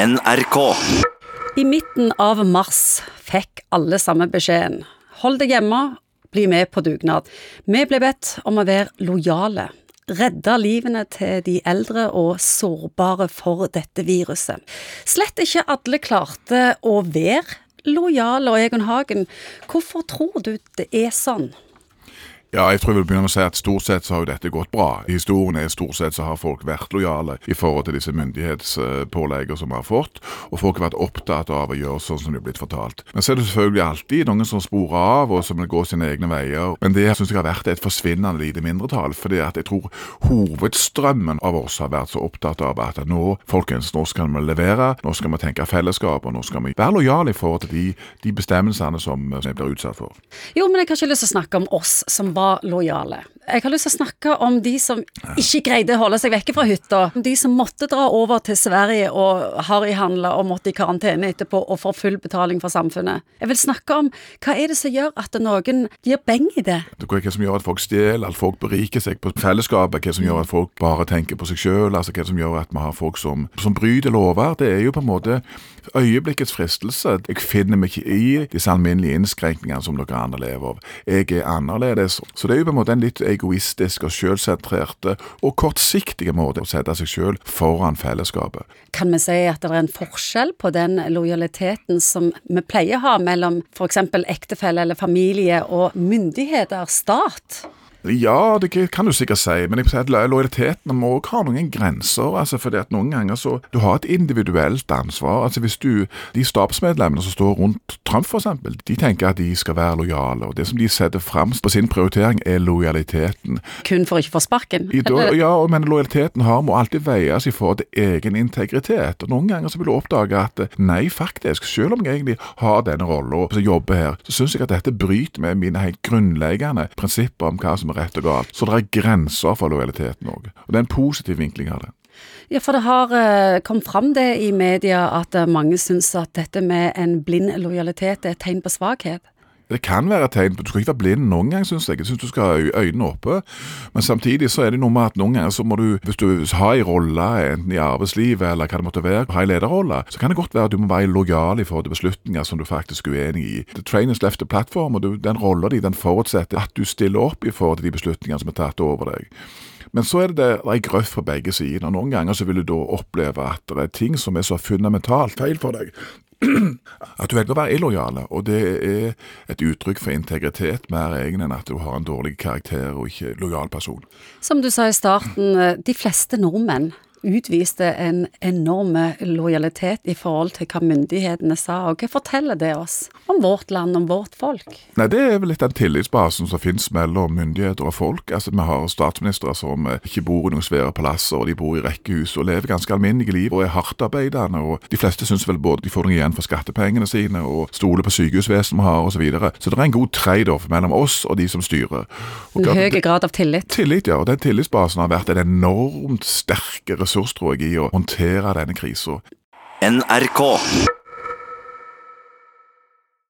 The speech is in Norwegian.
NRK. I midten av mars fikk alle samme beskjeden. Hold deg hjemme, bli med på dugnad. Vi ble bedt om å være lojale. Redde livene til de eldre og sårbare for dette viruset. Slett ikke alle klarte å være lojale, og Egon Hagen, hvorfor tror du det er sånn? Ja, jeg tror jeg vil begynne med å si at Stort sett så har jo dette gått bra. I historien er stort sett så har folk vært lojale i forhold til disse myndighetspåleggene som vi har fått, og folk har vært opptatt av å gjøre sånn som de er blitt fortalt. Men så er det selvfølgelig alltid noen som sporer av, og som vil gå sine egne veier. Men det syns jeg har vært et forsvinnende lite mindretall. fordi at jeg tror hovedstrømmen av oss har vært så opptatt av at nå, folkens, nå skal vi levere, nå skal vi tenke fellesskap, og nå skal vi være lojale i forhold til de, de bestemmelsene som vi blir utsatt for. Jo, men jeg har ikke lyst til å snakke om oss som var lojale. Jeg har lyst til å snakke om de som ikke greide å holde seg vekke fra hytta. De som måtte dra over til Sverige og harryhandle og måtte i karantene etterpå og få full betaling fra samfunnet. Jeg vil snakke om hva er det som gjør at noen gir beng i det? Det er hva som gjør at folk stjeler, at folk beriker seg på fellesskapet? Hva som gjør at folk bare tenker på seg sjøl? Altså, hva som gjør at vi har folk som, som bryter lover? Det er jo på en måte øyeblikkets fristelse. Jeg finner meg ikke i disse alminnelige innskrenkningene som dere andre lever av. Jeg er annerledes. Så det er jo på en måte en litt egoistisk og selvsentrerte og kortsiktige måte å sette seg selv foran fellesskapet. Kan vi si at det er en forskjell på den lojaliteten som vi pleier å ha mellom f.eks. ektefelle eller familie og myndigheter, stat? Ja, det kan du sikkert si, men jeg sier at lojaliteten må også ha noen grenser. altså fordi at Noen ganger så Du har et individuelt ansvar. altså Hvis du De stabsmedlemmene som står rundt Trump, for eksempel, de tenker at de skal være lojale. og Det som de setter fram på sin prioritering, er lojaliteten. Kun for å ikke få sparken? Da, ja, men lojaliteten har, må alltid veies i forhold til egen integritet. og Noen ganger så vil du oppdage at nei, faktisk, selv om jeg egentlig har denne rolla og jobber her, så syns jeg at dette bryter med mine helt grunnleggende prinsipper om hva som er rett og galt. Så det er grenser for lojaliteten òg. Og det er en positiv vinkling av det. Ja, for det har uh, kommet fram det i media at uh, mange syns at dette med en blind lojalitet er et tegn på svakhet. Det kan være et tegn på Du skal ikke være blind noen gang, syns jeg. Jeg syns du skal ha øynene oppe. Men samtidig så er det noe med at noen ganger så må du, hvis du har en rolle, enten i arbeidslivet eller hva det måtte være, har en lederrolle, så kan det godt være at du må være lojal i forhold til beslutninger som du faktisk er uenig i. The train is left the platform, og du, den rolla di den forutsetter at du stiller opp i forhold til de beslutningene som er tatt over deg. Men så er det, det er grøft på begge sider. Noen ganger så vil du da oppleve at det er ting som er så fundamentalt feil for deg, at du velger å være illojal, og det er et uttrykk for integritet mer egen enn at du har en dårlig karakter og ikke lojal person. Som du sa i starten, de fleste nordmenn utviste en enorm lojalitet i forhold til hva myndighetene sa, og hva forteller det oss om vårt land, om vårt folk? Nei, Det er vel litt den tillitsbasen som finnes mellom myndigheter og folk. Altså, Vi har statsministre som ikke bor i noen svære palasser, og de bor i rekkehus og lever ganske alminnelige liv og er hardtarbeidende. og De fleste syns vel både de får noe igjen for skattepengene sine og stoler på sykehusvesenet vi har osv. Så, videre. så det er en god trade-off mellom oss og de som styrer. Og en høy grad av tillit? Tillit, ja. og Den tillitsbasen har vært en enormt sterk ressurs, tror jeg, i å håndtere denne krisa. NRK.